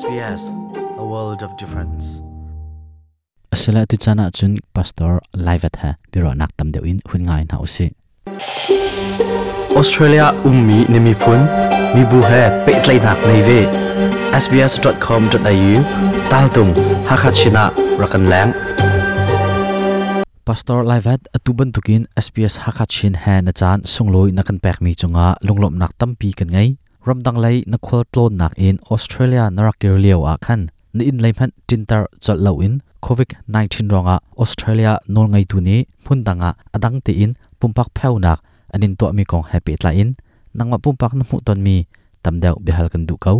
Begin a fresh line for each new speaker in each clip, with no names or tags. SBS a world of difference asela tu chana chun pastor live at ha biro nak tam deuin hun ngai na usi
australia ummi nemi phun mi bu he pe tlai nak nei ve sbs.com.au tal tung hakhat china rakan lang
Pastor Livet atuban tukin SBS Hakachin he na chan sungloi na kan pek mi chunga lunglom nak tampi kan ngai รัำดังไลนักวอลตโลนนักอินออสเตรเลียนรักเกลียวอาคันนอินเลพันจินตรจัดเลวินโควิด19รองอาออสเตรเลียนนงไงตุนีพุ่นดังอาดังตีอินปุ่มพักเพลวนักอันนี้ตัวมีของแฮปปี้ลาอินนังมาปุ่มพักน้ำมุตันมีตมเดาเบืฮัลกันดูเขา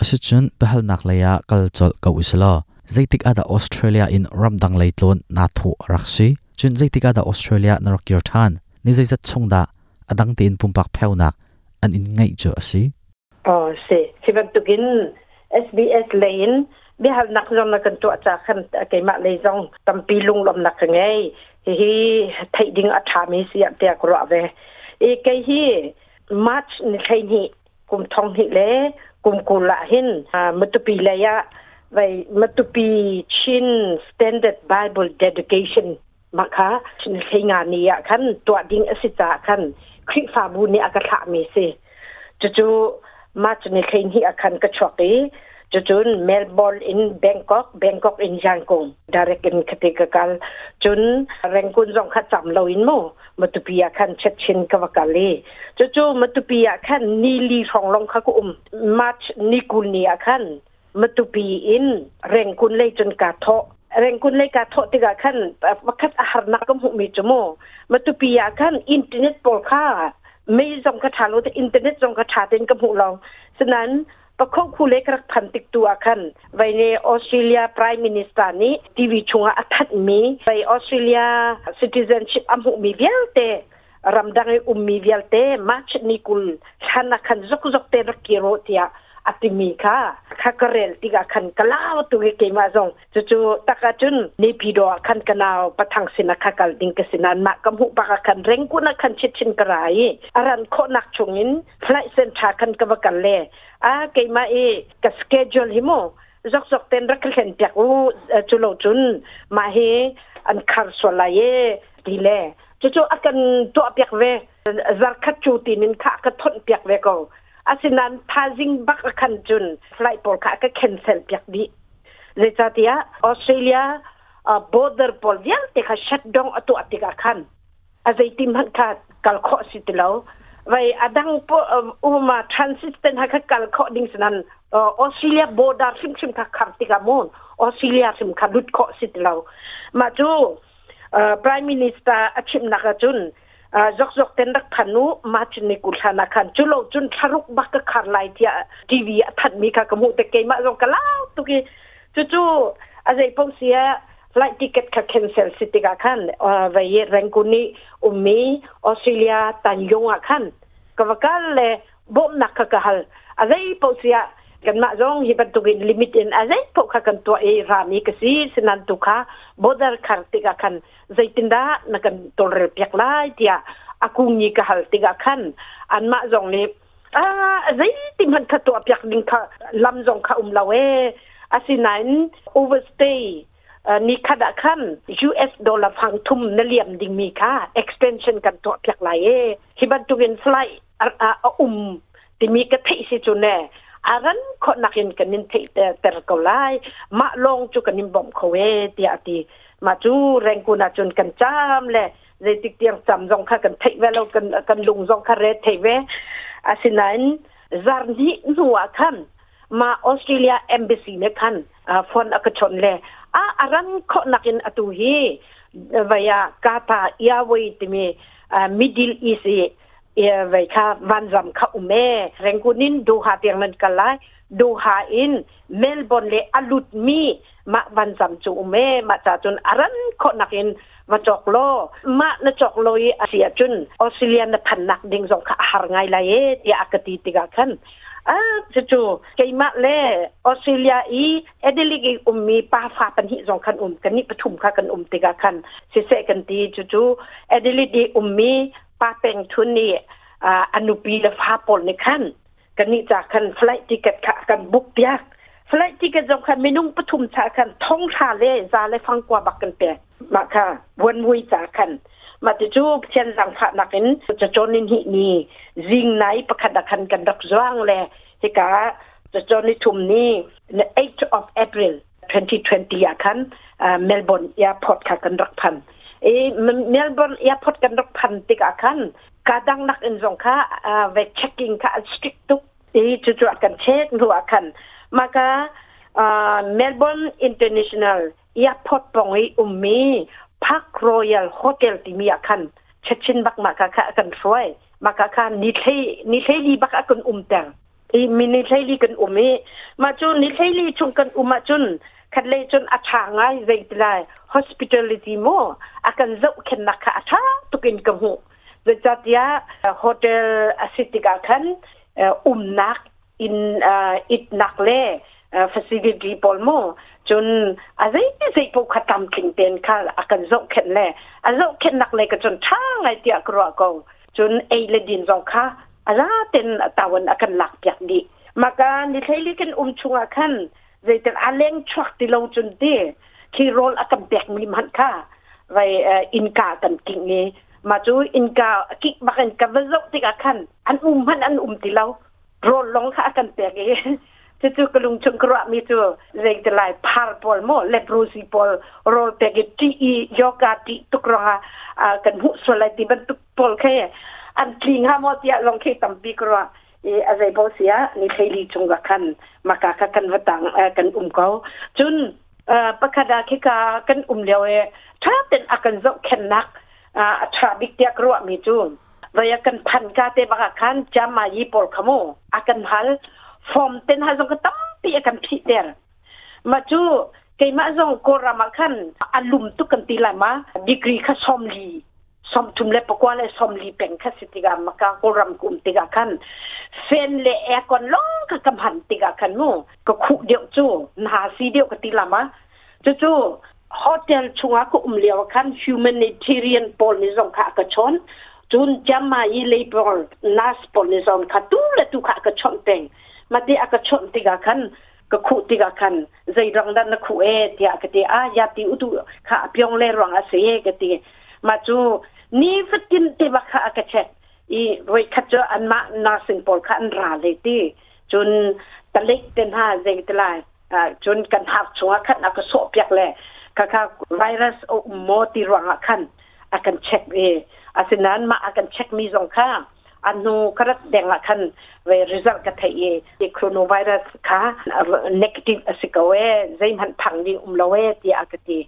อสิจุนเบืฮังนักเลียกัลจัดเขาอิสลาจจติกอาดาออสเตรเลียอินรัำดังไลโลนนัทโอรักซีจุนจจติกอาดาออสเตรเลียนรักเกลียวทันนี่ใจจัดชงดาอดังตีอินปุ่มพักเพลวนัก an in ngay cho
si ờ si khi bạn tụi kinh SBS lên biết hal nặc dòng là cần tụa trả khăn à, cái mạng lấy dòng tâm pi lung lầm nặc ngay thì thấy đinh ở thả mi si ăn tiệc rõ về ý cái hi match ni khai ni cùng thông hi lệ cùng cô lạ hin à mất pi lấy á vậy mất pi chin standard Bible dedication mà khá khi ngàn ni khăn tụa đinh ở sĩ khăn พลิฟาบูนี่อากาศเมสิจู่ๆมาจนในเคยนีอาคารกระชวกเอจู่ๆเมลบอลนอินแบงกอกแบงกอกอินยังกงดาร์กินคติกกาลจนแรงกุนจงขัดจำเราอินโมมาตุปีอาคันเช็ดเช่นกวกาเลจู่ๆมาตุปีอาคันนีลีของลงขกุมมาจนิกุนีอาคันมาตุปีอินแรงกุนเลยจนกาทอเร่งคุณเล็กาทติกาขันวัคซีนอาหารนักกมุมีจมูกมาตุปียาขันอินเทอร์เน็ตปลค่า ไม่จงกระทาโลแต่อินเทอร์เน็ตจงกระทาเต็นกมุเราฉะนั้นประคบคู่เล็กรักพันติดตัวขันไปในออสเตรเลียไพร์มินิสตานี้ทีวีช่วงอาทิตย์มีไปออสเตรเลียซิติเซนชิพอันมหุมีเวลเต้รำดังอุมมีเวลเต้มาชนิกุลฉันนักขันจกจกเตรักเกโรเตียอัติมีค่ะข้ากเรลยนติกาคันกลาวตัวเกมาซงจู่จตะกจุนนีพีดอคันกนาวประทังสินะขากลดิงกสินานมากำหุปะกคันเร่งกุนคันชิดชินกระไรอรันโคนักชงินพลเส้นชาคันกบกันเลอาเกมาเอกสเกจลฮิโมจกจกเต็นรักเรียนจากอูจูโลจุนมาเฮอันคาร์สวลายดีเลจู่จอากันตัวเปียกเวจารคัจูตินินขากระทนเปียกเวก็ asinan phazing bak khan chun flight por kha ka cancel pyak di le chatia australia border pol vial te kha shutdown atu atika khan azai tim han kha kal kho sitilo vai adang po uma transistent ha kha kal kho ding sanan australia border sim sim kha kham tika mon australia sim kha lut kho sitilo ma chu prime minister achim nakachun จอกจอกเต็นรักพนุมาจนในกุชานาคันจุโลจุนทารุกบักกะคารไลที่ทีวีทัดมีค่ะกมุต่เกยมาจงกะลาตุกีจู่จู่อะไรพวกเสียไลท์ติเกตค่ะแคนเซลสิติกาคันอ่าไปเยรังกุนีอุมีออสเตรเลียตันยงอะคัน ก็ว่ากันเลยบ่มนักกะฮัลอะไรพวกเสียกันมาจงฮิบันตุกินลิมิตินอะไรพวกกันตัวเอรามีกสีสนันตุกะบดร์คาร์ติกาคัน zaitinda nakan tolre pek lai tia akung ni ka hal tiga khan an ma jong ni a zai tim han kha to pek ding kha lam jong kha um lawe asinain overstay ni kha da khan US dollar phang thum na liam ding mi kha extension kan to pek lai e hi ban tu gen fly a um ti mi ka thei si chu ne aran kho nakin kanin thei ter kau lai ma long chu kanin bom khowe tia ti มาจูแรงกูนาจนกันจ้ามแหละในติกเตียงจำจงค่ะกันเทเวลกันกันลุงจงคาเรเทวอาสินั้นจารนี้นัวคันมาออสเตรเลียเอมบซีเนคันฟอนอกชนแลอาอรันขอนักินอตุฮีวายากาตายาวิตอมมิดิลอีซีเอไว้ค่ะวันจำค่ะอุเมแรงกูนินดูหาเตียงมันกันไลดูหาอิน เมลบอนเลอลุดมีมาวันจำจูเมมาจากจนอรันคนนักอินมาจอกโลมาเนจอกโลยอาเซียจุนออสเตรเลียนพันนักดิงสงขาหารไงไรเอที่อากติติกาคันอ่าจะู่เกมาเลออสเตรเลียอีเอเดลิกอุมมี ปาฟาปันหิสงคันอุมกันนี่ปฐุมค่ะกันอุมติกาคันเสเสกันตีจูู่เอเดลิกอุมมีปาเป็งทุนนี่อ่าอนุปีละฟาปนในคันกันนี่จากกันไฟติกัดตค่ะกันบุกยากไฟติกัดตจงคันไม่นุ่งปฐุมชาคันท้องชาเล่จาเลฟังกว่าบักกันแปมาค่ะวนวุยจากคัน มาจะจูบเชียนสังขะนักเห็นจะจนินหินี้ริงไหนประคดนคันกันรักร่างแลเฮกาจะจนิทุมนี้ใน8 of April 2020อาคัน เมลบอร์นแอร์พอร์ตค่ะกันรักพันเอเมลเบิร์นยาพอดกันรกพันติกอาคันกาดังนักอินสงค่าเวเช็คกิงค่าสติ๊กตุกเอจุดจุดกันเช็คหัวอาคันมากะเมลเบิร์นอินเตอร์เนชั่นแนลยาพอดปองอีอุมมีพักรอยัลโฮเทลที่มีอาคันเช็ดชินบักมาค่ะกันสวยมาค่ะนิทเทนิเทลีบักอากันอุ้มแตงอีมินิเทลีกันอุ้มเอมาจุนนิเทลีชงกันอุ้มมาจุนคันเลยจนอาชางไงใจตลาย hospitality mo akan zo khen na kha atha tukin ka hu the jatia hotel asitika khan um nak in it nak le facility pol mo chun azai ti sei po khatam king ten kha akan zo khen le azo khen nak le ka chun thang ai tia kro ko chun ei le din zo kha ala ten tawan akan lak pyak di maka ni thaili ken um chunga khan zaitan aleng chwak ti lo chun de คีโรลอากันแบกมีมันค่ะไรอินกากันกิ่งนี้มาจูอินกากิบางคนกับรถติดกาคันอันอุ้มมันอันอุ้มติเราโรลลงค่ะอากันแบกเองจะจูกระลุมชงกระมีจูเรื่องจะไหลพาร์ปอลโมเลบรูซีปอลโรลเด็กจีอีโยกาติตุกรองอ่ากันหุส่วนอะไรที่มันตุกปอลขแ้่อันกิงห้ามอติอาลงเขีคตั้มบีกรอออะไรบอสเสียนี่เคยดีจงกันมากากันวัดตังกันอุ้มเขาจนเอปะคดาคิกากันอุ่มเลียวเอถ้าเป็นอากันโจแข็นักอ่าถ้าบิ๊กเตียกรัวมีจุ่มวัยกันพันกาเตบักขันจะมายีปอลขโมอากันพัลฟอร์มเต็นฮาซงกันตั้มปีอากันพีเดียมาจู่เกี่ยมะซงโกรามาขันอันลุมตุกันตีลามาดีกรีขะชมลีสมทุมเล็ปกว่าเลยสมลีเป็งคสิติกามกาก็รำกุมติกาคันเฟนเลแอคอนลงกักำหันติกาคันมูก็คุกเดียวจู่นาซีเดียวกติลามะจู่จู้ฮอเทลชัวก็อุมเลียวคันฮิวแมนิทีเรียนปอลนิซองคากระชอนจุนจามาอีเลปอลนาสปอลนิซองคาตูและตุขากระชอนเต็งมาเดียกระชอนติกาคันก็คุติกาคันใจรังดันนักคุเอตดียกติอายาติอุตุขาพยองเลรังอาศัยกติมาจู่นี่ฟักินที่บักขะกระเช็ดอีรวยขจอันมานาสิงปอลขันราเลยที่จนตะเล็กเต็นห้าเจงตลายอ่าจนกันหักชัวขันอักโสเปียกแหละคาะค่ไวรัสโอมติรังขันอากันเช็คเออาสินั้นมาอากันเช็คมีสองข้างอันนูครับแดงละคันเวริซัลกัเทเอที่โคโนไวรัสค่ะเนกติฟอสิกเวใจมันพังดีอุมละเวที่อากติ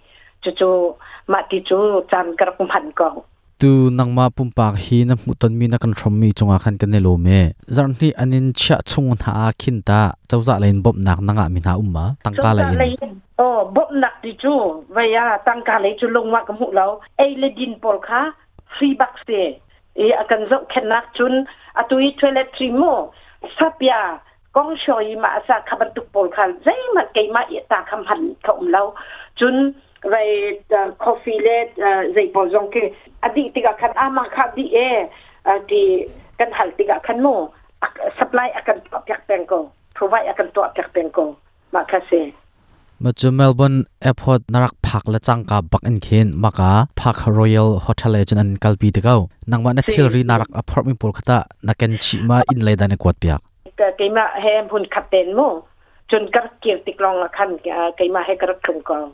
จู่ๆมาติจู่จานกระ
พุ่มพันกองตูนังมาปุ่มปากฮีนมุตันมีนักนรรมีจงอาคันกันเนลเมจารนี่อันนินเชะชงหาคินตาเจ้าจะเลนบบนักนังอามินหาอุมมาตังกาเลน
โอ้บบนักดิจูเวียตังกาเลยจุลงมากมุเราเอเลดินปอลค่ะฟรีบักเซเออาการจบแค่นักจุนอัตุยทเวเลทริโมซาปยากองชอยมาสักขบันตุกปอลค่ะเจ้มันเกยมาเอตาคำพันเขาอุมเราจุน vai t อ kofilet zai pozong ke adi tiga kan ama kha di e ti kan hal tiga kan mo supply akan to pek pengko provide akan to pek p เ n g k o makase มาจอ
Melbourne อ i r p o r t นรักพักและจังกับบักอินเคนมากะพักรอยัลโฮเท l เลยจนอันกลปีเดียนังวันนัทิลรีนรักอพาร์ตเมนต์ปุ๊บข
ึ้นตา
นักเก็งชิมาอินเลยดันกวดเปีย
กเกยมาเฮมพุนขับเต็นโมจนกระเกียรติกลองละคันเกยมาเฮกระคุมกอง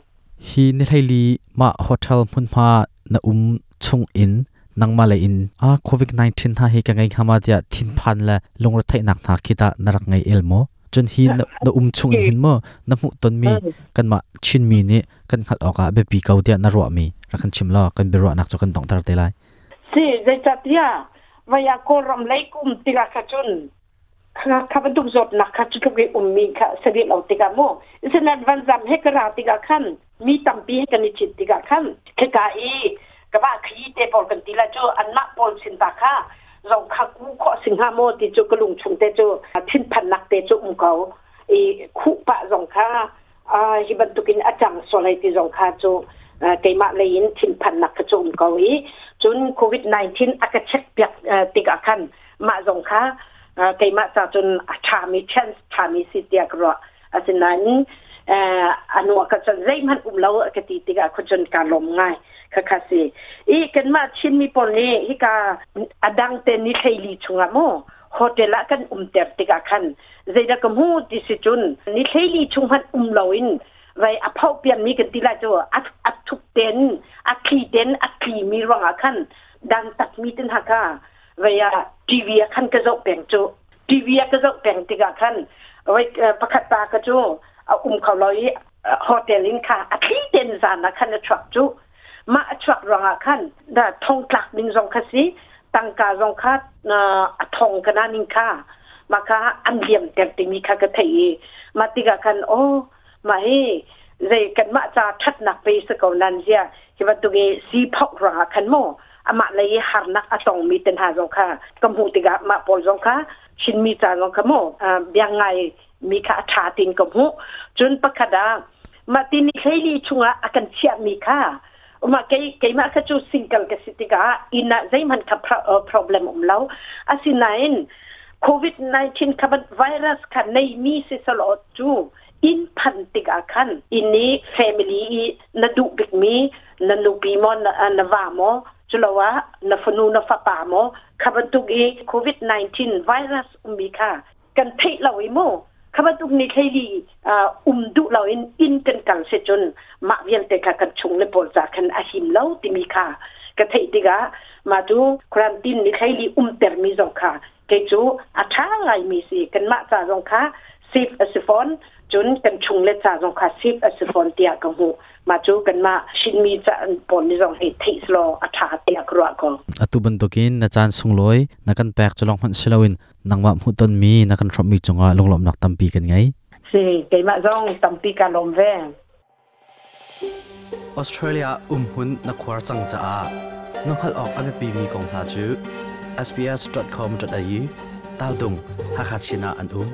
ฮีนิไทลีมาโฮเทลมุนพาณอุ้มชงอินนังมาเลอินอาโควิด19ท่าีฮกังไงขามาดีอทินพันละลงรถไถนักหนักคิดานรกไงเอลโมจนฮีณอุ้มชงอินโมณมุตนมีกันมาชินมีนี่กันขัดออกอาเบบีเกาเดียนรัวมีรักันชิมล้อกันเบรัวนักจกันต้องตระเตลัยสิจะจัดยาวัยกรรมเลยกุ
มติรักุน kha kha ban duk zot nak kha chu ge ummi kha sari lau tika mo is an advance am he kra tika khan mi tampi he kan chit tika khan khe ka i ka ba khi te por kan tila chu an na pol sin ta kha zong kha ku kho sing ha mo ti chu kalung chung te chu thin phan nak te chu um kau i khu pa zong kha a hi ban tukin achang solai ti zong kha chu kai ma le in thin phan nak chu um kau i chun covid 19 aka chek pyak tika khan ma zong kha กมาจากจนทามิเชนทามิสิทธิ์เดียกรออสินนั้นอันนัวก็จะได้มันอุ้มเล้ากตีติกาคนจนการลมง่ายคคาสิอีกันมาชินมีปนเอฮิกาอดังเตนิเทลีชงอโมโฮเทลละกันอุ้มเต็มติกาคันเจดกมูดิสิจุนนิเทลีชงมันอุ้มเลาอินไว้อภาพเปลี่ยนมีกันติละจออัดอัดทุกเตนอัดขีเตนอัดขีมีรังอคันดังตัดมีตินหักาไว้อทีวีขั้นกระจกแบ่งโจทีวีกระจกแบ่งติกาขั้นไว้ประคัตตากระจโเอาอุ้มเขาลอยฮอเทลินค่ะอาทิเดินสานะขั้นะรักจุมาทรักรองขั้นดาทงกลักมิงจงคสีตังกาจงคัดอทงกันนิงค่ะมาค่ะอันเดียมเต่ติมีค่ะกระเทยมาติกาขั้นโอ้มาเฮใจกันมาจาทัดหนักไปสกอนันเสียคิดว่าตัวเองสีพอกราขั้นโมอมาเลยหันักอตองมีเต็นหารจงค่ะกมูติกะมาปอลจงค่ะชินมีจาจงค่ะโมอ่ายังไงมีค่ะชาตินกมูจนปะคดา มาตินิเคลีชุงะอักันเชียมีค่ะมาเกยเกยมาคะจูซิงเกิลกสิติกะอินาใจมันค่ะเพราะเลมอมเลาอาศินไนโควิด19คับไวรัสค่ะในมีสิสลอดจู อินพันติกาคันอินนี้แฟมิลี่นัดูบิกมีนันูบีมอนนว่ามอจุลวะนฟนูนฟปาโมขบตุกอีโควิด -19 ไวรัสอุมีค่ะกันเทเราอิโมขบตุกนี้ใครดีอุมดุเราอินอินกันกันเสจนมาเวียนแต่กกันชงเลปอลจากกันอาหิมเลาติมีค่ะกนเทติกะมาดูครันตินนี้ใครดีอุมเตอร์มีจงค่ะเกจูอาชาไยมีสิกันมาจาจงค่ะซีฟอสฟอนจนกันชงเลจาจงค่ะซีฟอสฟอนเตียกังหูมาจูกันมาชินมีจะปนนี่งเหตุทิสโลอัฐาเตียกรัวกองอตุบันตก
ินัาจารส์สงลอยนักกันแปกจะลองพันสลาวินนังว่ามุตนมีนักกันทรมีจงอาลงหลอมนักตัมปี
กันไงสิเกมาจงตัมปีกันลมแวงออสเตรเลียอุ้มหุ่นนักควาจังจ้าน้องขัดออกอันปีมีกองหาจู sbs.com.au ตาลดุงฮักฮัชินาอันอุ้ม